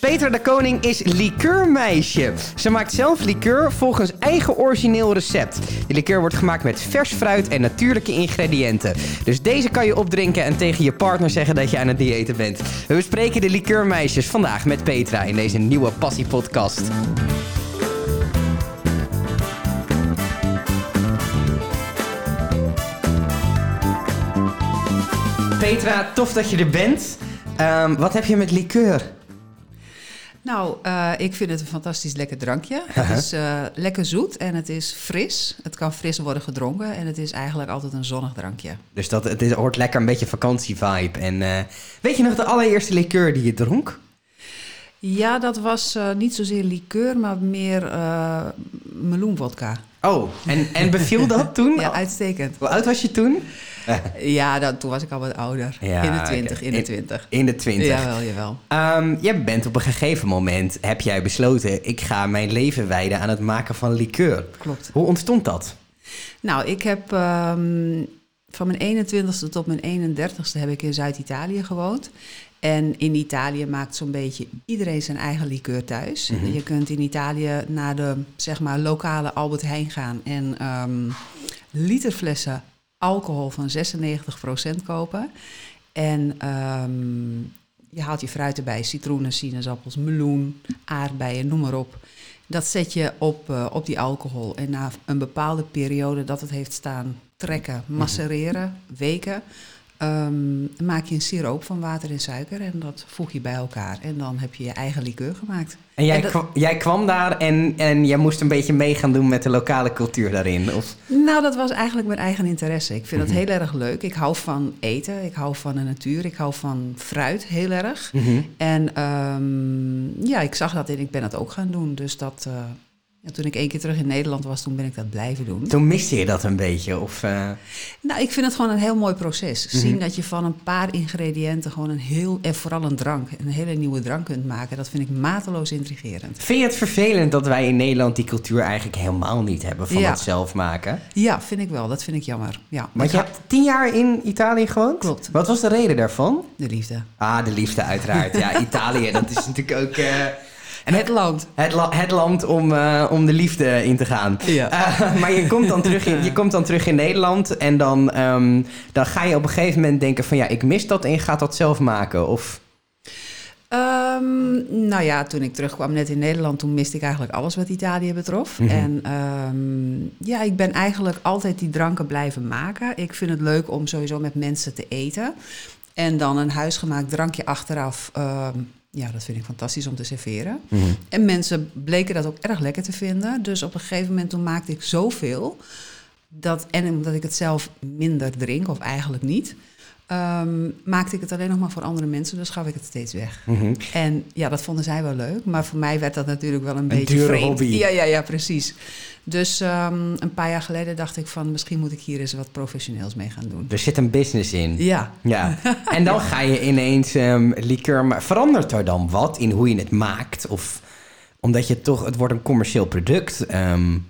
Petra de Koning is liqueurmeisje. Ze maakt zelf liqueur volgens eigen origineel recept. De liqueur wordt gemaakt met vers fruit en natuurlijke ingrediënten. Dus deze kan je opdrinken en tegen je partner zeggen dat je aan het diëten bent. We bespreken de liqueurmeisjes vandaag met Petra in deze nieuwe Passie-podcast. Petra, tof dat je er bent. Ehm, wat heb je met liqueur? Nou, uh, ik vind het een fantastisch lekker drankje. Het is uh, lekker zoet en het is fris. Het kan fris worden gedronken en het is eigenlijk altijd een zonnig drankje. Dus dat, het is, hoort lekker een beetje vakantievibe. En uh, weet je nog de allereerste liqueur die je dronk? Ja, dat was niet zozeer liqueur, maar meer meloenvodka. Oh, en, en beviel dat toen? ja, uitstekend. Hoe oud was je toen? ja, dan, toen was ik al wat ouder. Ja, in de twintig, in de twintig. In, de twintig. Jawel, jawel. Um, je bent op een gegeven moment, heb jij besloten... ik ga mijn leven wijden aan het maken van liqueur. Klopt. Hoe ontstond dat? Nou, ik heb... Um, van mijn 21ste tot mijn 31ste heb ik in Zuid-Italië gewoond. En in Italië maakt zo'n beetje iedereen zijn eigen liqueur thuis. Mm -hmm. Je kunt in Italië naar de zeg maar, lokale Albert Heijn gaan en um, literflessen alcohol van 96% kopen. En um, je haalt je fruit erbij, citroenen, sinaasappels, meloen, aardbeien, noem maar op. Dat zet je op, uh, op die alcohol. En na een bepaalde periode dat het heeft staan trekken, macereren, weken, um, maak je een siroop van water en suiker en dat voeg je bij elkaar. En dan heb je je eigen liqueur gemaakt. En jij, en dat... kwam, jij kwam daar en, en jij moest een beetje mee gaan doen met de lokale cultuur daarin? Of? Nou, dat was eigenlijk mijn eigen interesse. Ik vind mm -hmm. dat heel erg leuk. Ik hou van eten, ik hou van de natuur, ik hou van fruit heel erg. Mm -hmm. En um, ja, ik zag dat en ik ben dat ook gaan doen. Dus dat... Uh, ja, toen ik één keer terug in Nederland was, toen ben ik dat blijven doen. Toen miste je dat een beetje? Of, uh... Nou, ik vind het gewoon een heel mooi proces. Mm -hmm. Zien dat je van een paar ingrediënten gewoon een heel, en vooral een drank, een hele nieuwe drank kunt maken, dat vind ik mateloos intrigerend. Vind je het vervelend dat wij in Nederland die cultuur eigenlijk helemaal niet hebben van ja. het zelf maken? Ja, vind ik wel. Dat vind ik jammer. Ja. Maar je hebt tien jaar in Italië gewoond? Klopt. Wat was de reden daarvan? De liefde. Ah, de liefde uiteraard. ja, Italië, dat is natuurlijk ook... Uh... En het land. Het, la het land om, uh, om de liefde in te gaan. Ja. Uh, maar je komt, dan terug in, je komt dan terug in Nederland en dan, um, dan ga je op een gegeven moment denken van ja, ik mis dat en je gaat dat zelf maken. Of... Um, nou ja, toen ik terugkwam net in Nederland, toen miste ik eigenlijk alles wat Italië betrof. Mm -hmm. En um, ja, ik ben eigenlijk altijd die dranken blijven maken. Ik vind het leuk om sowieso met mensen te eten. En dan een huisgemaakt drankje achteraf um, ja, dat vind ik fantastisch om te serveren. Mm -hmm. En mensen bleken dat ook erg lekker te vinden. Dus op een gegeven moment toen maakte ik zoveel. Dat, en omdat ik het zelf minder drink, of eigenlijk niet... Um, maakte ik het alleen nog maar voor andere mensen, dus gaf ik het steeds weg. Mm -hmm. En ja, dat vonden zij wel leuk, maar voor mij werd dat natuurlijk wel een, een beetje dure vreemd. hobby. Ja, ja, ja, precies. Dus um, een paar jaar geleden dacht ik van, misschien moet ik hier eens wat professioneels mee gaan doen. Er zit een business in. Ja. ja. En dan ga je ineens um, liqueur, maar verandert er dan wat in hoe je het maakt? Of omdat je toch, het wordt een commercieel product. Um,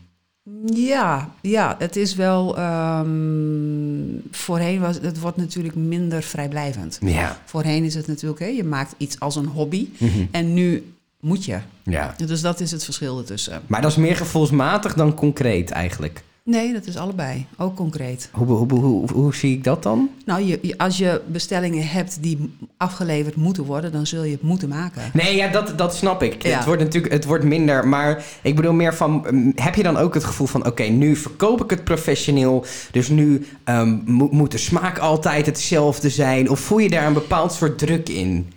ja, ja, het is wel. Um, voorheen was het wordt natuurlijk minder vrijblijvend. Ja. Voorheen is het natuurlijk, hè, je maakt iets als een hobby. Mm -hmm. En nu moet je. Ja. Dus dat is het verschil ertussen. Maar dat is meer gevoelsmatig dan concreet eigenlijk. Nee, dat is allebei. Ook concreet. Hoe, hoe, hoe, zie ik dat dan? Nou, je, als je bestellingen hebt die afgeleverd moeten worden, dan zul je het moeten maken. Nee, ja, dat, dat snap ik. Ja. Het wordt natuurlijk het wordt minder. Maar ik bedoel meer van, heb je dan ook het gevoel van, oké, okay, nu verkoop ik het professioneel. Dus nu um, mo moet de smaak altijd hetzelfde zijn. Of voel je daar een bepaald soort druk in?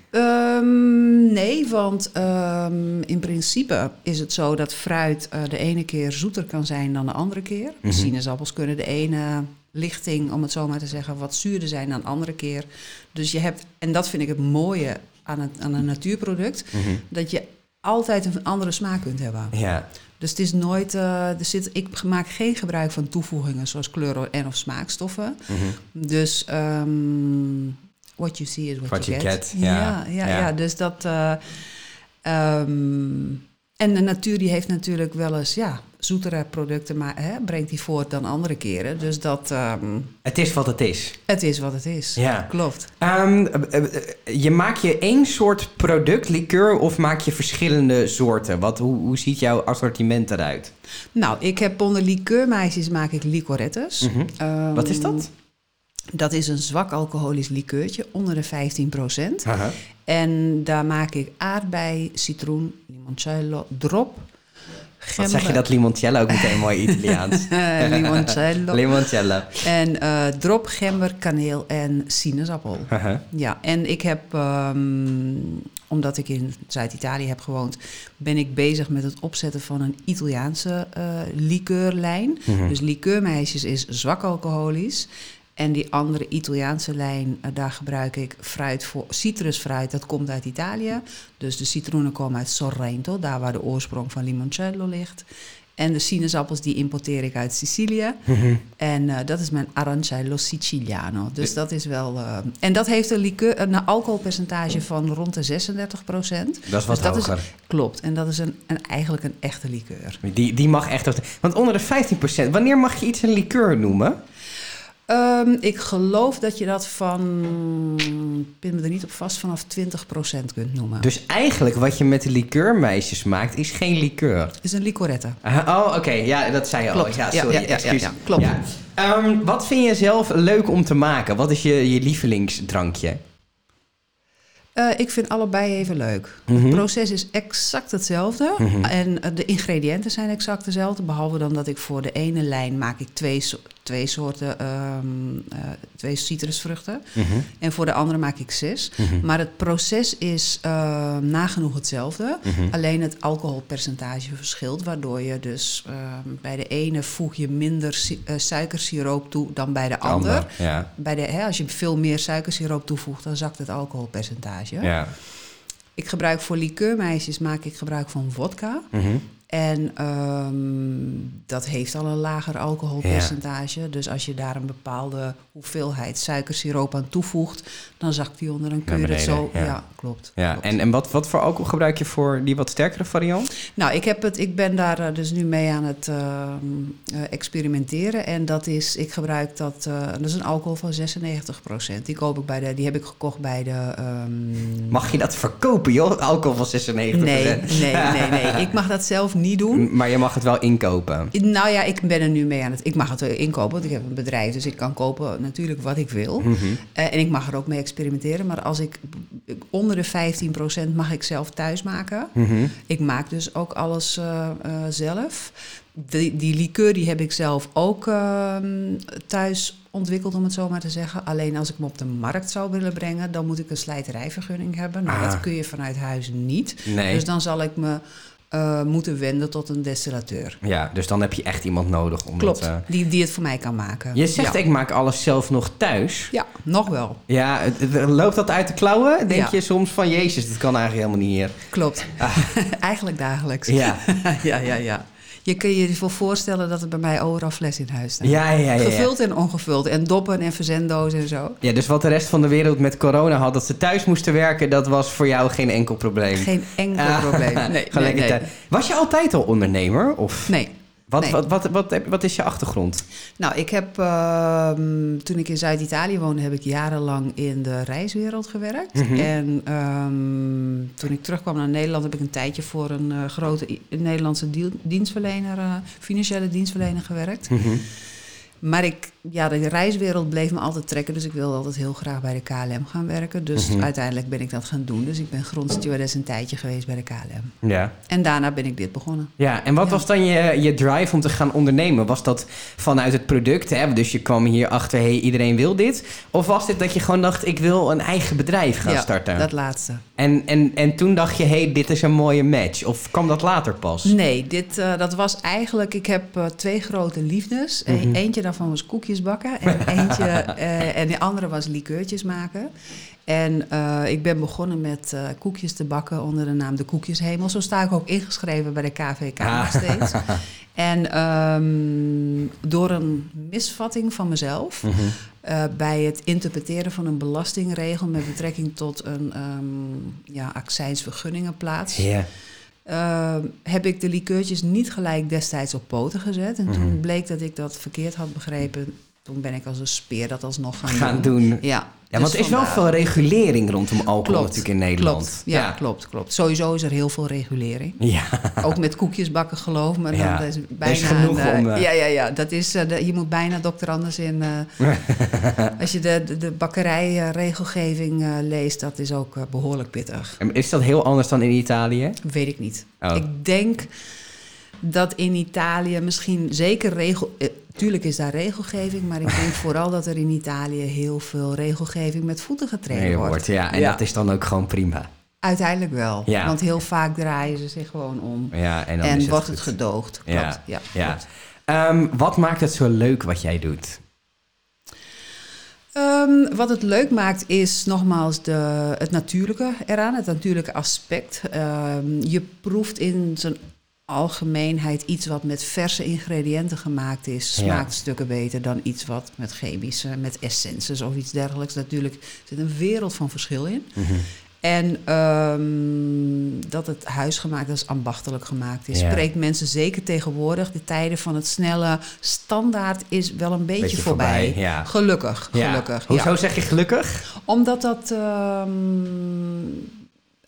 Um, nee, want um, in principe is het zo dat fruit uh, de ene keer zoeter kan zijn dan de andere keer. Mm -hmm. Sinaasappels kunnen de ene lichting, om het zo maar te zeggen, wat zuurder zijn dan de andere keer. Dus je hebt, en dat vind ik het mooie aan, het, aan een natuurproduct, mm -hmm. dat je altijd een andere smaak kunt hebben. Ja. Dus het is nooit, uh, er zit, ik maak geen gebruik van toevoegingen zoals kleuren en of smaakstoffen. Mm -hmm. Dus um, what you see is what, what you, you get. get. Ja, ja, ja, dus dat. Uh, um, en de natuur die heeft natuurlijk wel eens, ja, zoetere producten ma- hè, brengt hij voort dan andere keren. Dus dat, ehm, Het is wat het is. het is wat het is. Ja. Klopt. Ehm, eh, eh, je maak je één soort product, liqueur, of maak je verschillende soorten? Wat, hoe, hoe ziet jouw assortiment eruit? Nou, ik heb onder liqueurmeisjes maak ik licorettes. Mhm. Ehm, Wat is dat? Dat is een zwak alcoholisch likeurtje, onder de 15%. Haha. En daar maak ik aardbei, citroen, limoncello, drop, Wat zeg je dat limoncello ook meteen mooi Italiaans? Limoncello. limoncello. en eh, drop, gember, kaneel en sinaasappel. Ja, en ik heb, ehm, omdat ik in Zuid-Italië heb gewoond, ben ik bezig met het opzetten van een Italiaanse eh liqueurlijn. Mhm. Dus liqueurmeisjes is zwak alcoholisch. En die andere Italiaanse lijn, eh, daar gebruik ik fruit voor. Citrusfruit, dat komt uit Italië. Dus de citroenen komen uit Sorrento, daar waar de oorsprong van limoncello ligt. En de sinaasappels die importeer ik uit Sicilië. Mhm. En eh, dat is mijn Arancello Siciliano. Dus dat is wel. eh, en dat heeft een, liqueur, een alcoholpercentage van rond de 36 procent. Dat is wat Dus dat is- hoger. Klopt. En dat is een, een, eigenlijk een echte liqueur. Die, die mag echt... Want onder de 15%, wanneer mag je iets een liqueur noemen? Ehm, ik geloof dat je dat van. Ik pin me er niet op vast, vanaf 20 procent kunt noemen. Dus eigenlijk wat je met de liqueurmeisjes maakt, is geen liqueur. Het is een licorette. Oh, oké. Ja, dat zei je al. Klopt. Ja, Ja, sorry. ja, ja, ja, excuus. ja. Klopt. Ehm, wat vind je zelf leuk om te maken? Wat is je, je lievelingsdrankje? Eh, ik vind allebei even leuk. Mhm. Het proces is exact hetzelfde. Mhm. En eh, de ingrediënten zijn exact dezelfde. Behalve dan dat ik voor de ene lijn maak ik twee, twee soorten ehm, eh, twee citrusvruchten. Mhm. En voor de andere maak ik zes. Mhm. Maar het proces is eh, nagenoeg hetzelfde. Mhm. Alleen het alcoholpercentage verschilt. Waardoor je dus ehm, bij de ene voeg je minder si- eh, suikersiroop toe dan bij de ander. Ander, Ja. Bij de, hè, als je veel meer suikersiroop toevoegt, dan zakt het alcoholpercentage. ja. Ik gebruik voor liqueurmeisjes maak ik gebruik van vodka. Mhm. En ehm, dat heeft al een lager alcoholpercentage. Dus als je daar een bepaalde hoeveelheid suikersiroop aan toevoegt, dan zakt die onder een keur. zo, ja. ja. klopt. ja. klopt. En, en wat, wat voor alcohol gebruik je voor die wat sterkere variant? Nou, ik, heb het, ik ben daar eh, dus nu mee aan het ehm, eh, experimenteren. En dat is, ik gebruik dat, eh, dat is een alcohol van 96%. Die, koop ik bij de, die heb ik gekocht bij de... ehm, Mag je dat verkopen, joh? Alcohol van 96%. Nee, nee, nee, nee. Ik mag dat zelf niet doen. Maar je mag het wel inkopen. Nou ja, ik ben er nu mee aan het... Ik mag het wel inkopen, want ik heb een bedrijf. Dus ik kan kopen natuurlijk wat ik wil. Mhm. Eh, en ik mag er ook mee experimenteren. Maar als ik onder de 15% mag ik zelf thuis maken. Mhm. Ik maak dus ook alles eh, eh, zelf. Die, die liqueur die heb ik zelf ook ehm, thuis ontwikkeld, om het zo maar te zeggen. Alleen als ik hem op de markt zou willen brengen, dan moet ik een slijterijvergunning hebben. Nou, Ah. dat kun je vanuit huis niet. Nee. Dus dan zal ik me eh, moeten wenden tot een destillateur. Ja, dus dan heb je echt iemand nodig om Klopt, eh, die, die het voor mij kan maken. Je zegt, ja. ik maak alles zelf nog thuis. Ja, nog wel. Ja, loopt dat uit de klauwen? Denk Ja. je soms van, jezus, dit kan eigenlijk helemaal niet hier. Klopt. Eigenlijk dagelijks. Ah. Ja, ja, ja, ja. Je kun je je wel voorstellen dat er bij mij overal fles in huis staan. ja, ja. ja, ja. Gevuld en ongevuld. En doppen en verzenddozen en zo. Ja, dus wat de rest van de wereld met corona had, dat ze thuis moesten werken, dat was voor jou geen enkel probleem. Geen enkel Ah, probleem. Nee. Was je altijd al ondernemer? Of nee. Wat, nee. wat, wat, wat, wat is je achtergrond? Nou, ik heb ehm, toen ik in Zuid-Italië woonde, heb ik jarenlang in de reiswereld gewerkt. Mhm. En ehm, toen ik terugkwam naar Nederland, heb ik een tijdje voor een eh, grote Nederlandse dienstverlener, eh, financiële dienstverlener gewerkt. Mhm. Maar ik, ja, de reiswereld bleef me altijd trekken. Dus ik wilde altijd heel graag bij de KLM gaan werken. Dus Mhm. uiteindelijk ben ik dat gaan doen. Dus ik ben grondstewardess een tijdje geweest bij de KLM. Ja. En daarna ben ik dit begonnen. Ja, en wat Ja. was dan je, je drive om te gaan ondernemen? Was dat vanuit het product, hè? dus je kwam hier achter, hey, iedereen wil dit? Of was dit dat je gewoon dacht, ik wil een eigen bedrijf gaan ja, starten? dat laatste. En, en, en toen dacht je, hey, dit is een mooie match? Of kwam dat later pas? Nee, dit, eh, dat was eigenlijk... Ik heb eh, twee grote liefdes. Mhm. Eentje daarvan was koekjes bakken. En, eentje, eh, en de andere was likeurtjes maken. En eh, ik ben begonnen met eh, koekjes te bakken onder de naam De Koekjeshemel. Zo sta ik ook ingeschreven bij de KVK nog Ah. steeds. En ehm, door een misvatting van mezelf... Mhm. bij het interpreteren van een belastingregel... met betrekking tot een um, ja, accijnsvergunningenplaats... Ja. Eh, heb ik de likeurtjes niet gelijk destijds op poten gezet. En toen bleek dat ik dat verkeerd had begrepen. Toen ben ik als een speer dat alsnog gaan, Gaan doen. Ja, Ja, dus want er is wel veel regulering rondom alcohol Klopt, natuurlijk in Nederland. Klopt, ja, klopt, klopt. Sowieso is er heel veel regulering. Ja. Ook met koekjes bakken geloof. Dan Ja, is bijna is genoeg een, eh, om, eh, Ja, ja, ja. Dat is, eh, de- je moet bijna dokter Anders in... als je de, de, de bakkerijregelgeving leest, dat is ook eh, behoorlijk pittig. En Is dat heel anders dan in Italië? Weet ik niet. Oh. Ik denk dat in Italië misschien zeker regel... eh, tuurlijk is daar regelgeving, maar ik denk vooral dat er in Italië heel veel regelgeving met voeten getreden Nee, wordt. wordt. Ja, en Ja. dat is dan ook gewoon prima. Uiteindelijk wel. Ja. Want heel vaak draaien ze zich gewoon om. Ja, en dan En, is het wordt het gedoogd. Klopt. Ja, ja. klopt. Ehm, wat maakt het zo leuk wat jij doet? Ehm, wat het leuk maakt is nogmaals de, het natuurlijke eraan, het natuurlijke aspect. Ehm, je proeft in zijn algemeenheid iets wat met verse ingrediënten gemaakt is, Ja. smaakt stukken beter dan iets wat met chemische, met essences of iets dergelijks. Natuurlijk zit een wereld van verschil in. Mhm. En ehm, dat het huisgemaakt is, ambachtelijk gemaakt is. Ja. Spreekt mensen zeker tegenwoordig. De tijden van het snelle standaard is wel een beetje, Beetje voorbij. voorbij, ja. Gelukkig, Ja. gelukkig. Hoezo zeg je gelukkig? Omdat dat ehm,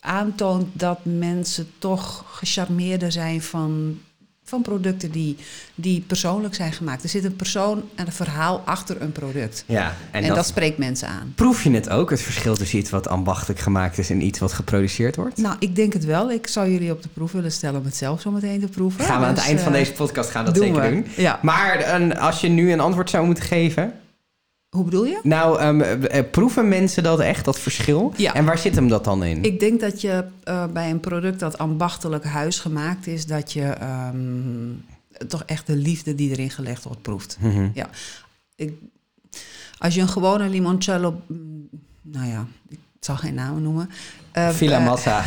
aantoont dat mensen toch gecharmeerder zijn van, van producten die, die persoonlijk zijn gemaakt. Er zit een persoon en een verhaal achter een product. Ja, en, En, dat, dat, spreekt mensen aan. proef je het ook, het verschil tussen iets wat ambachtelijk gemaakt is en iets wat geproduceerd wordt? Nou, ik denk het wel. Ik zou jullie op de proef willen stellen om het zelf zo meteen te proeven. Gaan we aan het Dus, eind van eh, deze podcast gaan dat doen zeker we. doen. Ja. Maar een, als je nu een antwoord zou moeten geven, Hoe bedoel je? nou, ehm, eh, proeven mensen dat echt, dat verschil? Ja. En waar zit hem dat dan in? Ik denk dat je eh, bij een product dat ambachtelijk huisgemaakt is, dat je ehm, toch echt de liefde die erin gelegd wordt proeft. Mhm. Ja. Ik, als je een gewone limoncello, mm, nou ja, ik zal geen namen noemen. eh, Villa eh, Massa.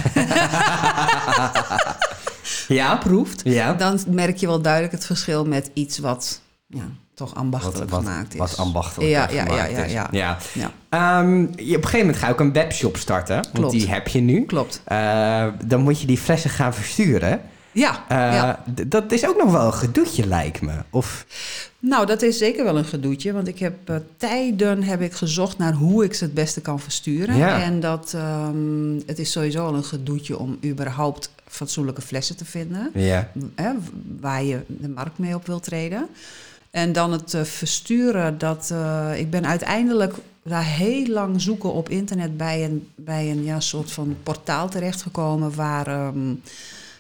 ja, proeft, ja. dan merk je wel duidelijk het verschil met iets wat ja, toch ambachtelijk wat, gemaakt is. Wat ambachtelijk Ja, ja, gemaakt ja, ja, is. ja. ja. Ja, Ehm, je, op een gegeven moment ga je ook een webshop starten. Want Klopt. die heb je nu. klopt. Eh, dan moet je die flessen gaan versturen. Ja, Eh, ja. Dat is ook nog wel een gedoetje, lijkt me. Of, Nou, dat is zeker wel een gedoetje. Want ik heb eh, tijden heb ik gezocht naar hoe ik ze het beste kan versturen. Ja. En dat, ehm, het is sowieso al een gedoetje om überhaupt fatsoenlijke flessen te vinden. ja. Hè, waar je de markt mee op wil treden. En dan het eh, versturen, dat, eh, ik ben uiteindelijk daar heel lang zoeken op internet bij een, bij een ja, soort van portaal terechtgekomen waar, ehm,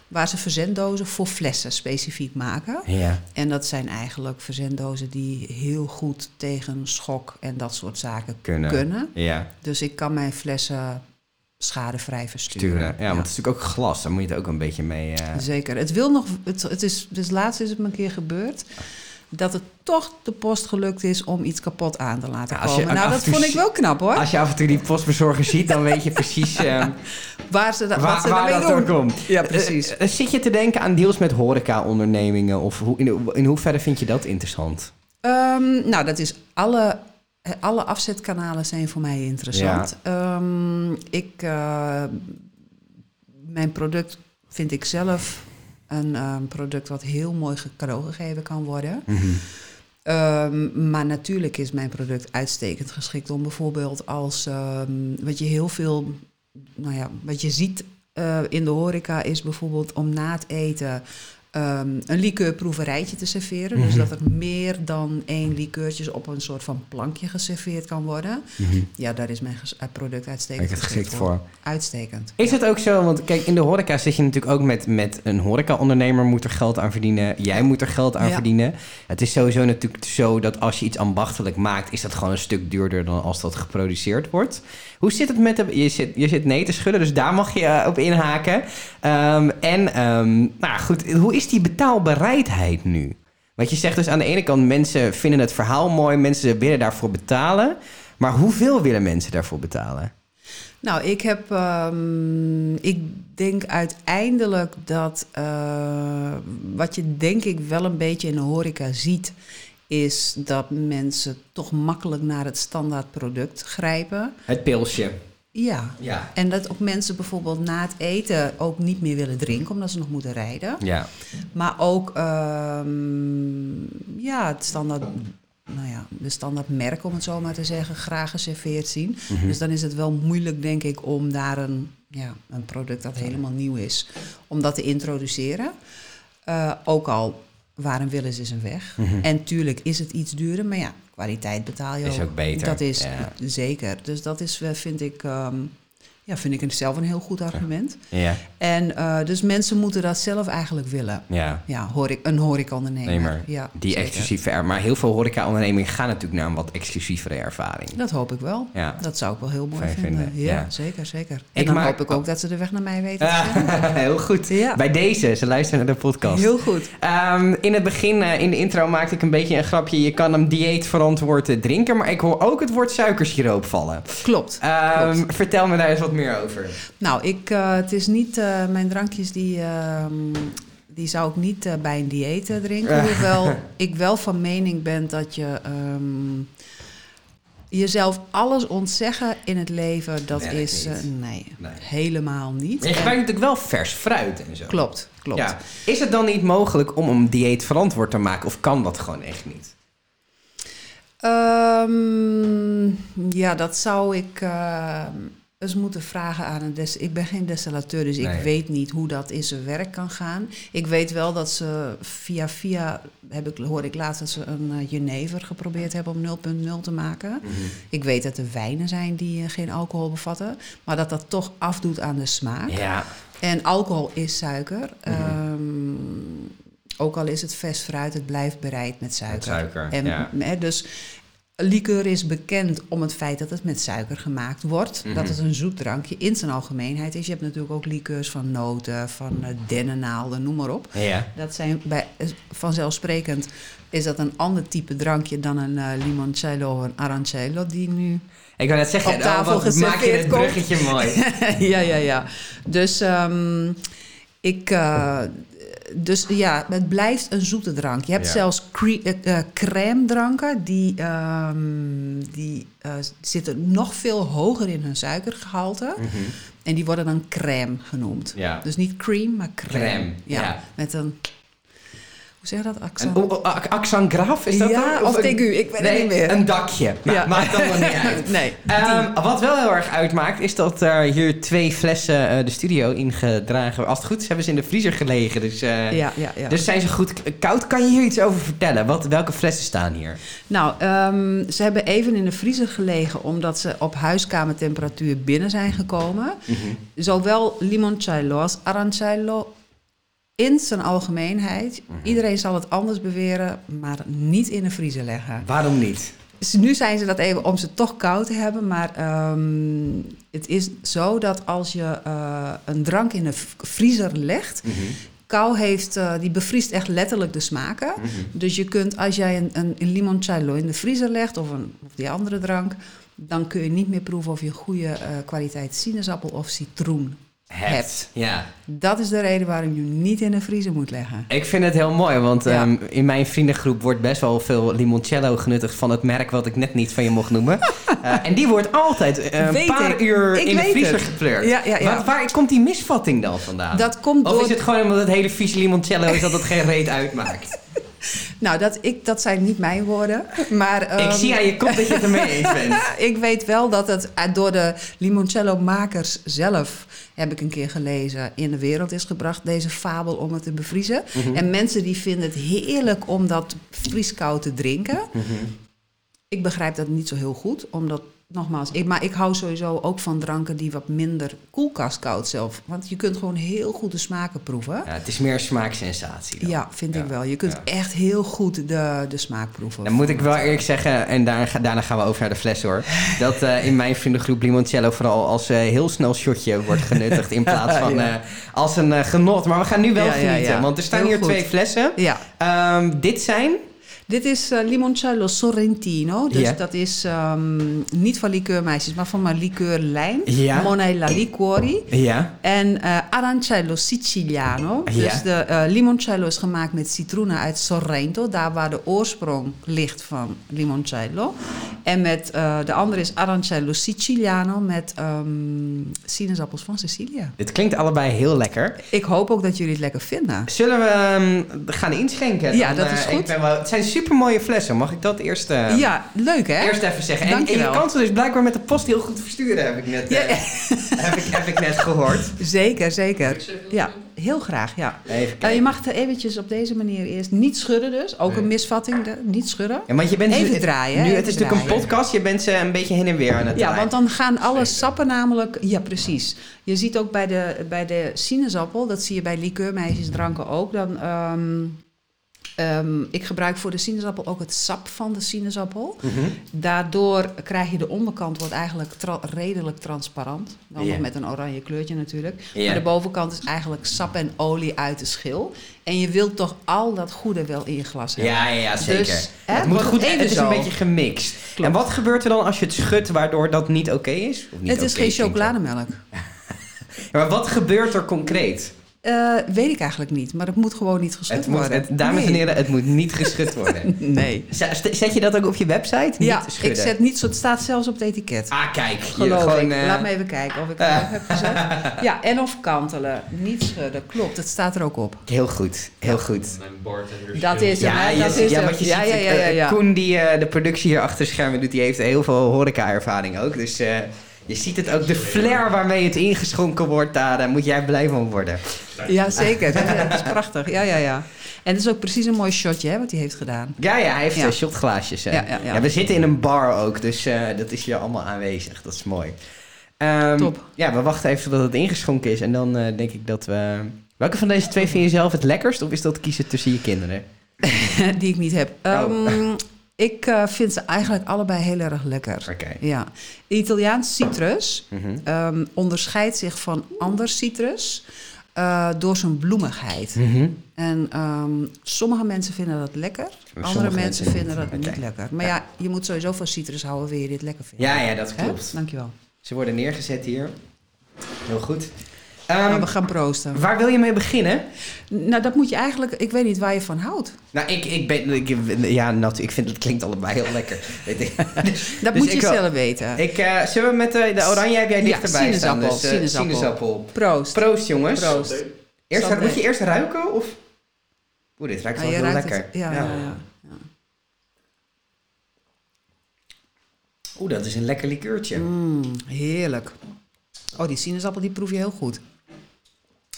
waar ze verzenddozen voor flessen specifiek maken. Ja. En dat zijn eigenlijk verzenddozen die heel goed tegen schok en dat soort zaken Kunnen. kunnen. Ja, Dus ik kan mijn flessen schadevrij versturen. sturen. Ja, want het is natuurlijk ook glas. Daar moet je het ook een beetje mee... eh, Zeker. Het wil nog. Het, het is, dus laatst is het me een keer gebeurd. Dat het toch de post gelukt is om iets kapot aan te laten komen. Nou, dat vond ik wel knap hoor. Als je af en toe die postbezorger ziet, dan weet je precies eh, waar ze, da- waar, ze waar dat doen. door komt. Ja, precies. Eh, eh, zit je te denken aan deals met horeca-ondernemingen? Of hoe, in, in hoeverre vind je dat interessant? Ehm, nou, dat is alle, alle afzetkanalen zijn voor mij interessant. Ehm, ik, eh, mijn product vind ik zelf een ehm, product wat heel mooi ge- cadeau gegeven kan worden. Ehm, maar natuurlijk is mijn product uitstekend geschikt om bijvoorbeeld als ehm, wat je heel veel, nou ja, wat je ziet eh, in de horeca is bijvoorbeeld om na het eten ehm, een likeurproeverijtje te serveren. Dus Mhm. dat er meer dan één likeurtje op een soort van plankje geserveerd kan worden. Ja, daar is mijn eh, product uitstekend het geschikt voor? Uitstekend. Is het ook zo, want kijk, in de horeca zit je natuurlijk ook met, met een horeca-ondernemer moet er geld aan verdienen. Jij moet er geld aan Ja. verdienen. Het is sowieso natuurlijk zo dat als je iets ambachtelijk maakt, is dat gewoon een stuk duurder dan als dat geproduceerd wordt. Hoe zit het met de... Je zit, je zit nee te schudden, dus daar mag je eh, op inhaken. Ehm, en, ehm, nou goed, hoe is die betaalbereidheid nu? Want je zegt dus aan de ene kant, mensen vinden het verhaal mooi, mensen willen daarvoor betalen. Maar hoeveel willen mensen daarvoor betalen? Nou, ik heb. ehm, ik denk uiteindelijk dat. eh, wat je denk ik wel een beetje in de horeca ziet. Is dat mensen toch makkelijk naar het standaard product grijpen. Het pilsje. Ja. Ja. En dat ook mensen bijvoorbeeld na het eten ook niet meer willen drinken, omdat ze nog moeten rijden. Ja. Maar ook ehm, ja, het standaard, nou ja, de standaard merk, om het zo maar te zeggen, graag geserveerd zien. Mhm. Dus dan is het wel moeilijk, denk ik, om daar een, ja, een product dat helemaal nieuw is, om dat te introduceren. Eh, ook al waarom willen ze een weg. Mhm. En tuurlijk is het iets duurder, maar ja, kwaliteit betaal je Is ook beter, Dat is ja. zeker. Dus dat is, eh, vind ik, ehm, ja, vind ik zelf een heel goed argument. Ja. En eh, dus mensen moeten dat zelf eigenlijk willen. Ja. Ja, hoor ik, een horecaondernemer. Nee, maar ja, die zeker. exclusieve er Maar heel veel horeca-ondernemingen gaan natuurlijk naar een wat exclusievere ervaring. Dat hoop ik wel. Ja. Dat zou ik wel heel mooi vinden. vinden, Ja, ja. zeker, zeker. En Ik dan hoop ik ook dat ze de weg naar mij weten te vinden. heel goed. Ja. Bij deze, ze luisteren naar de podcast. Heel goed. Ehm, in het begin, eh, in de intro, maakte ik een beetje een grapje. Je kan hem dieetverantwoord eh, drinken, maar ik hoor ook het woord suikersiroop vallen. Klopt. Ehm, Klopt. vertel me daar eens wat meer over. Nou, ik, eh, het is niet eh, mijn drankjes die, ehm, die zou ik niet eh, bij een dieet drinken. Hoewel ik wel van mening ben dat je ehm, jezelf alles ontzeggen in het leven, dat Nee, is nee, Nee. helemaal niet. Je En- gebruikt natuurlijk wel vers fruit en zo. klopt, klopt. Ja. Is het dan niet mogelijk om een dieet verantwoord te maken of kan dat gewoon echt niet? Ehm, ja, dat zou ik eens moeten vragen aan een des. Ik ben geen destillateur, dus Nee. ik weet niet hoe dat in zijn werk kan gaan. Ik weet wel dat ze via via, heb ik, hoorde ik laatst dat ze een eh, jenever geprobeerd hebben om 0.0 te maken. Ik weet dat er wijnen zijn die eh, geen alcohol bevatten, maar dat dat toch afdoet aan de smaak. Ja. En alcohol is suiker. Mhm. Ehm, ook al is het vers fruit, het blijft bereid met suiker. Met suiker, En, ja. dus liqueur is bekend om het feit dat het met suiker gemaakt wordt. Mhm. Dat het een zoet drankje in zijn algemeenheid is. Je hebt natuurlijk ook liqueurs van noten, van eh, dennennaalden, noem maar op. Ja. Dat zijn bij, eh, vanzelfsprekend is dat een ander type drankje dan een eh, limoncello of een aranchello die nu Ik wou net zeggen, Op tafel oh, maak je het bruggetje mooi. ja, ja, ja. Dus ik ik, dus ja, het blijft een zoete drank. Je hebt Ja. zelfs eh, eh, crème dranken, die, ehm, die eh, zitten nog veel hoger in hun suikergehalte. Mhm. En die worden dan crème genoemd. Ja. Dus niet cream, maar crème. Crème, ja. Met een, zeg dat, Een ac- accent graf, is dat Ja, dan? of een- tegu, ik weet het nee, niet meer. een dakje. Nou, Ja. Maakt allemaal niet uit. Nee, Ehm, wat wel heel erg uitmaakt, is dat er hier twee flessen eh, de studio ingedragen. Als het goed is, hebben ze in de vriezer gelegen. Dus, eh, ja, ja, ja. dus zijn ze goed koud. Kan je hier iets over vertellen? Wat, welke flessen staan hier? Nou, ehm, ze hebben even in de vriezer gelegen omdat ze op huiskamertemperatuur binnen zijn gekomen. Zowel limoncello als aranchello in zijn algemeenheid. Iedereen zal het anders beweren, maar niet in de vriezer leggen. Waarom niet? Dus nu zijn ze dat even om ze toch koud te hebben. Maar ehm, het is zo dat als je eh, een drank in de vriezer legt. Kou heeft, eh, die bevriest echt letterlijk de smaken. Dus je kunt, als jij een, een, een limoncello in de vriezer legt of, een, of die andere drank, dan kun je niet meer proeven of je een goede eh, kwaliteit sinaasappel of citroen hebt. Ja. Dat is de reden waarom je hem niet in de vriezer moet leggen. Ik vind het heel mooi, want Ja. ehm, in mijn vriendengroep wordt best wel veel limoncello genuttigd van het merk wat ik net niet van je mocht noemen. Eh, en die wordt altijd eh, een paar ik. uur Ik in de vriezer het. gepleurd. Ja, ja, ja. Waar, waar komt die misvatting dan vandaan? Dat komt of door is het gewoon omdat het hele vieze limoncello is dat het geen reet uitmaakt? Nou, dat, ik, dat zijn niet mijn woorden. Maar, ik ehm, zie aan je kop dat je het ermee eens bent. ik weet wel dat het eh, door de limoncello-makers zelf, heb ik een keer gelezen, in de wereld is gebracht, deze fabel om het te bevriezen. Mhm. En mensen die vinden het heerlijk om dat vrieskoud te drinken. Mhm. Ik begrijp dat niet zo heel goed, omdat, nogmaals, ik, maar ik hou sowieso ook van dranken die wat minder koelkastkoud zelf. Want je kunt gewoon heel goed de smaken proeven. Ja, het is meer smaaksensatie. dan. Ja, vind Ja, ik wel. Je kunt ja. echt heel goed de, de smaak proeven. Dan moet ik wel eerlijk zeggen, en daarna, ga- daarna gaan we over naar de fles hoor. Dat eh, in mijn vriendengroep limoncello vooral als eh, heel snel shotje wordt genuttigd. In plaats van eh, als een genot. Maar we gaan nu wel genieten. Want er staan Heel hier goed. twee flessen. Ja, Ehm, dit zijn Dit is eh, limoncello sorrentino. Dus Ja. dat is ehm, niet van liqueurmeisjes, maar van mijn liqueurlijn. Ja. Monella Liquori. Ja. En eh arancello siciliano. Ja. Dus de eh, limoncello is gemaakt met citroenen uit Sorrento. Daar waar de oorsprong ligt van limoncello. En met, de andere is arancello siciliano met ehm, sinaasappels van Sicilië. Dit klinkt allebei heel lekker. Ik hoop ook dat jullie het lekker vinden. Zullen we ehm, gaan inschenken? Ja, dat is goed. ik ben wel, het zijn super mooie flessen. Mag ik dat eerst, eh, ja, leuk hè? eerst even zeggen? En, en je kan ze dus blijkbaar met de post heel goed versturen, heb ik net, Ja, eh, heb ik, heb ik net gehoord. Zeker, zeker. Ja, heel graag, ja. Even Eh, kijken. je mag het eventjes op deze manier eerst niet schudden dus. Ook een misvatting, de- niet schudden. Ja, want je bent Even het- draaien, hè, Nu, het even is natuurlijk een podcast. Je bent ze een beetje heen en weer aan het Ja, draaien. want dan gaan alle sappen namelijk... Ja, precies. Je ziet ook bij de, bij de sinaasappel, dat zie je bij liqueurmeisjesdranken ook. Dan, ehm, ehm, ik gebruik voor de sinaasappel ook het sap van de sinaasappel. Mhm. Daardoor krijg je de onderkant wordt eigenlijk tra- redelijk transparant. Dan nog met een oranje kleurtje natuurlijk. Maar de bovenkant is eigenlijk sap en olie uit de schil. En je wilt toch al dat goede wel in je glas hebben. Ja, ja, ja, zeker. Dus, hè, het moet goed, het is een beetje gemixt. Klopt. En wat gebeurt er dan als je het schudt waardoor dat niet oké is? Of niet Het is geen chocolademelk. Ja, maar wat gebeurt er concreet? Eh, weet ik eigenlijk niet, maar het moet gewoon niet geschud Het moet, worden. het, dames en heren, het moet niet geschud worden. Nee. Zet zet je dat ook op je website? Ja, niet schudden. ik zet niet zo. Het staat zelfs op het etiket. Ah, kijk. je Geloof gewoon, ik. eh, Laat me even kijken of ik het ook heb gezet. Ja, en of kantelen. Niet schudden. Klopt, het staat er ook op. Heel goed, heel goed. Dat is hem, Ja, Dat ziet- is ja, want je Ja, ziet, ja, ja, ja, eh, ja. Koen die eh, de productie hier achter schermen doet, die heeft heel veel horeca-ervaring ook. Dus eh, je ziet het ook, de flair waarmee het ingeschonken wordt, daar eh, moet jij blij van worden. Ja, zeker. Dat, ja, dat is prachtig. Ja, ja, ja. En het is ook precies een mooi shotje hè, wat hij heeft gedaan. Ja, ja, hij heeft Ja. eh, shotglaasjes. hè. Ja, ja, ja. we zitten in een bar ook, dus eh, dat is hier allemaal aanwezig. Dat is mooi. Ehm, Top. Ja, we wachten even tot het ingeschonken is en dan eh, denk ik dat we... Welke van deze twee vind je zelf het lekkerst of is dat kiezen tussen je kinderen? Die ik niet heb. Oh. Ik eh, vind ze eigenlijk allebei heel erg lekker. Oké. Ja. Italiaans citrus Mhm. ehm, onderscheidt zich van ander citrus eh, door zijn bloemigheid. Mhm. En ehm, sommige mensen vinden dat lekker, andere mensen vinden dat niet. lekker. Maar ja. je moet sowieso van citrus houden, wil je dit lekker vinden. Ja, ja, dat Hè? klopt. Dankjewel. Ze worden neergezet hier. Heel goed. Ehm, nou, we gaan proosten. waar wil je mee beginnen? Nou, dat moet je eigenlijk... Ik weet niet waar je van houdt. Nou, ik, ik ben... Ik, ja, nat, ik vind het klinkt allebei heel lekker. Weet ik. Dat Dus moet je wil- zelf weten. ik, eh, zullen we met de, de oranje heb jij Ja, dichterbij staan. sinaasappel, Dus, eh, sinaasappel. sinaasappel. Proost. Proost, jongens. Proost. Eerst, moet je eerst ruiken, of? Oeh, dit ruikt Ah, wel heel ruikt lekker. het. Ja, ja. ja, Oeh, dat is een lekker likeurtje. Mm, heerlijk. Oh, die sinaasappel die proef je heel goed.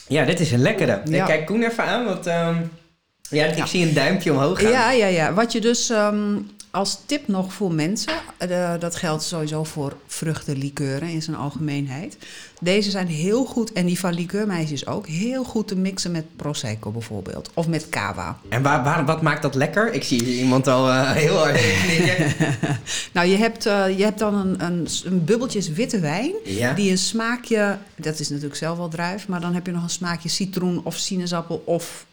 Ja, dit is een lekkere. Ja. Ik kijk Koen even aan, want... ehm, ja, ik Ja. zie een duimpje omhoog gaan. Ja, ja, ja. Wat je dus ehm, als tip nog voor mensen, eh, dat geldt sowieso voor vruchtenlikeuren in zijn algemeenheid. Deze zijn heel goed, en die van likeurmeisjes ook, heel goed te mixen met prosecco bijvoorbeeld. Of met cava. En waar, waar, wat maakt dat lekker? Ik zie hier iemand al eh, heel hard. Nou, je hebt, eh, je hebt dan een, een, een bubbeltjes witte wijn. Ja? Die een smaakje, dat is natuurlijk zelf wel druif, maar dan heb je nog een smaakje citroen of sinaasappel of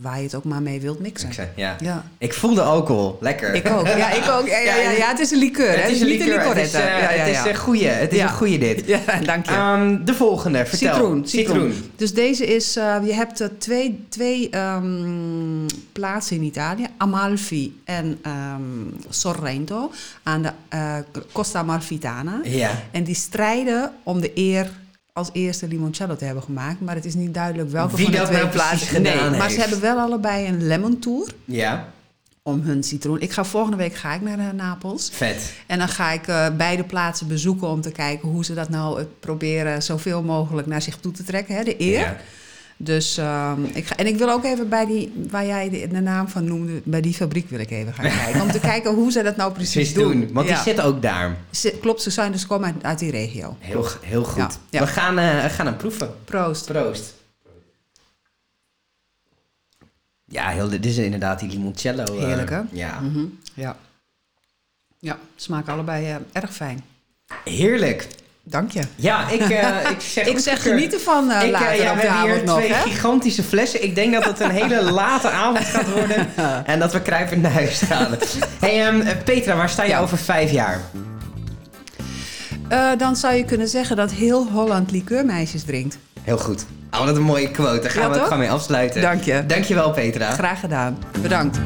waar je het ook maar mee wilt mixen. Ik zei, ja. Ja. Ik voel de alcohol. Lekker. Ik ook. Ja, ik ook. Ja, ja, ja, ja, het is een liqueur. hè? Het is een niet een Het is, licoretta. eh, het is een goeie. Het is een goeie dit. Ja, dank je. Ehm, de volgende, vertel. citroen, citroen. Citroen. Dus deze is, eh, je hebt twee, twee ehm, plaatsen in Italië, Amalfi en ehm, Sorrento, aan de eh, Costa Amalfitana. Ja. En die strijden om de eer als eerste limoncello te hebben gemaakt. Maar het is niet duidelijk welke Wie van de twee nou plaatsen. Nee, gedaan maar heeft. ze hebben wel allebei een lemon tour Ja. om hun citroen. Ik ga volgende week ga ik naar eh, Napels. Vet. En dan ga ik eh, beide plaatsen bezoeken om te kijken hoe ze dat nou eh, proberen zoveel mogelijk naar zich toe te trekken, hè, de eer. Ja. Dus ehm, ik ga, en ik wil ook even bij die, waar jij de, de naam van noemde, bij die fabriek wil ik even gaan kijken. Om te kijken hoe ze dat nou precies, Precies doen. doen. Want Ja. die zit ook daar. Klopt, ze zijn dus komen uit, uit die regio. Heel, heel goed. Ja, ja. We gaan, eh, gaan hem proeven. Proost. Proost. Ja, heel, dit is inderdaad die limoncello. eh, Heerlijk, hè? Ja. Mhm, Ja. Ja, smaken allebei eh, erg fijn. Heerlijk. Dank je. Ja, ik, uh, ik zeg, ik zeg genieten van uh, ik, later ja, we hebben hier nog, twee hè? gigantische flessen. Ik denk dat het een hele late avond gaat worden. en dat we kruipend naar huis gaan. hey, um, Petra, waar sta je Ja. over vijf jaar? Uh, dan zou je kunnen zeggen dat heel Holland likeurmeisjes drinkt. Heel goed. Oh, wat een mooie quote. Daar gaan Ja, we het gewoon mee afsluiten. Dank je. Dankjewel, Petra. Graag gedaan. Bedankt.